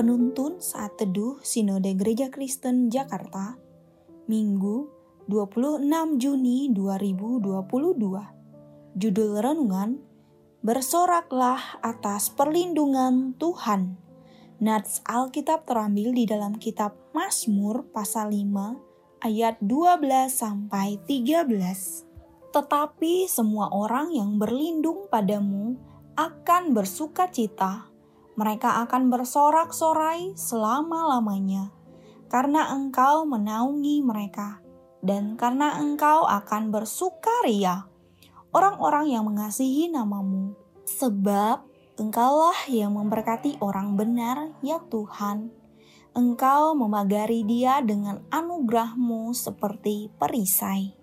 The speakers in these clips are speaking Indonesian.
Penuntun saat teduh Sinode Gereja Kristen Jakarta, Minggu 26 Juni 2022. Judul renungan, Bersoraklah atas perlindungan Tuhan. Nats Alkitab terambil di dalam kitab Mazmur pasal 5 ayat 12 sampai 13. Tetapi semua orang yang berlindung padamu akan bersuka cita mereka akan bersorak-sorai selama-lamanya, karena engkau menaungi mereka, dan karena engkau akan bersukaria orang-orang yang mengasihi namamu. Sebab engkaulah yang memberkati orang benar, ya Tuhan. Engkau memagari dia dengan anugerahmu seperti perisai.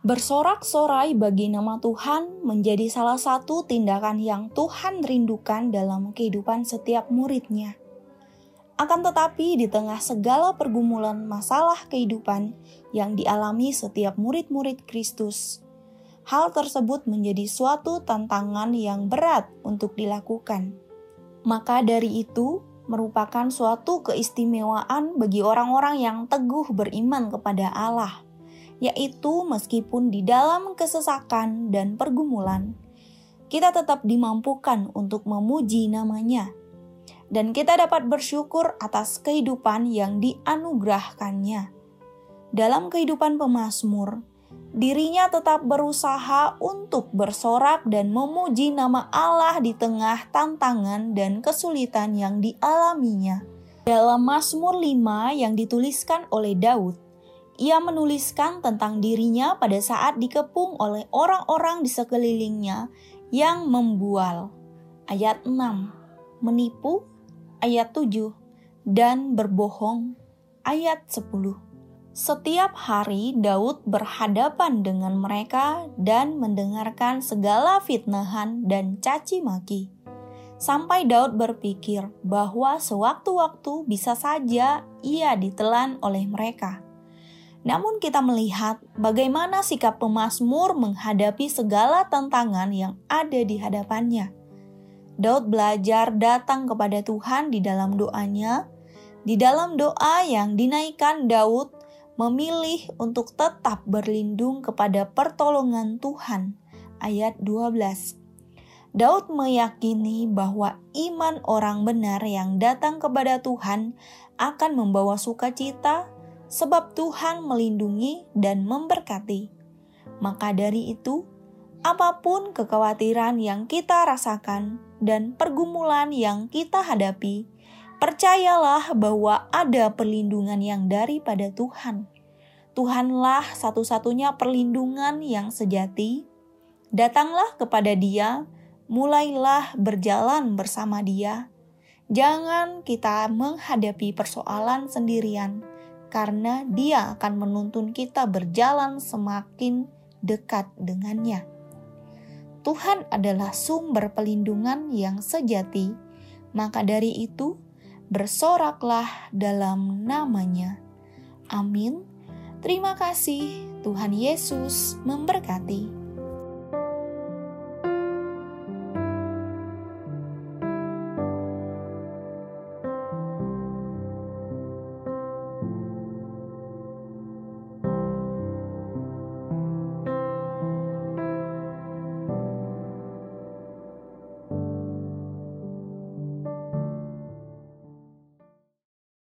Bersorak-sorai bagi nama Tuhan menjadi salah satu tindakan yang Tuhan rindukan dalam kehidupan setiap muridnya. Akan tetapi di tengah segala pergumulan masalah kehidupan yang dialami setiap murid-murid Kristus, hal tersebut menjadi suatu tantangan yang berat untuk dilakukan. Maka dari itu, merupakan suatu keistimewaan bagi orang-orang yang teguh beriman kepada Allah – yaitu meskipun di dalam kesesakan dan pergumulan, kita tetap dimampukan untuk memuji namanya. Dan kita dapat bersyukur atas kehidupan yang dianugerahkannya. Dalam kehidupan pemazmur, dirinya tetap berusaha untuk bersorak dan memuji nama Allah di tengah tantangan dan kesulitan yang dialaminya. Dalam Mazmur 5 yang dituliskan oleh Daud, ia menuliskan tentang dirinya pada saat dikepung oleh orang-orang di sekelilingnya yang membual. Ayat 6. Menipu. Ayat 7. Dan berbohong. Ayat 10. Setiap hari Daud berhadapan dengan mereka dan mendengarkan segala fitnahan dan caci maki. Sampai Daud berpikir bahwa sewaktu-waktu bisa saja ia ditelan oleh mereka. Namun kita melihat bagaimana sikap pemazmur menghadapi segala tantangan yang ada di hadapannya. Daud belajar datang kepada Tuhan di dalam doanya. Di dalam doa yang dinaikkan Daud memilih untuk tetap berlindung kepada pertolongan Tuhan. Ayat 12. Daud meyakini bahwa iman orang benar yang datang kepada Tuhan akan membawa sukacita, sebab Tuhan melindungi dan memberkati. Maka dari itu, apa pun kekhawatiran yang kita rasakan dan pergumulan yang kita hadapi, percayalah bahwa ada perlindungan yang daripada Tuhan. Tuhanlah satu-satunya perlindungan yang sejati. Datanglah kepada Dia, mulailah berjalan bersama Dia. Jangan kita menghadapi persoalan sendirian karena Dia akan menuntun kita berjalan semakin dekat dengannya. Tuhan adalah sumber pelindungan yang sejati, maka dari itu bersoraklah dalam namanya. Amin. Terima kasih, Tuhan Yesus memberkati.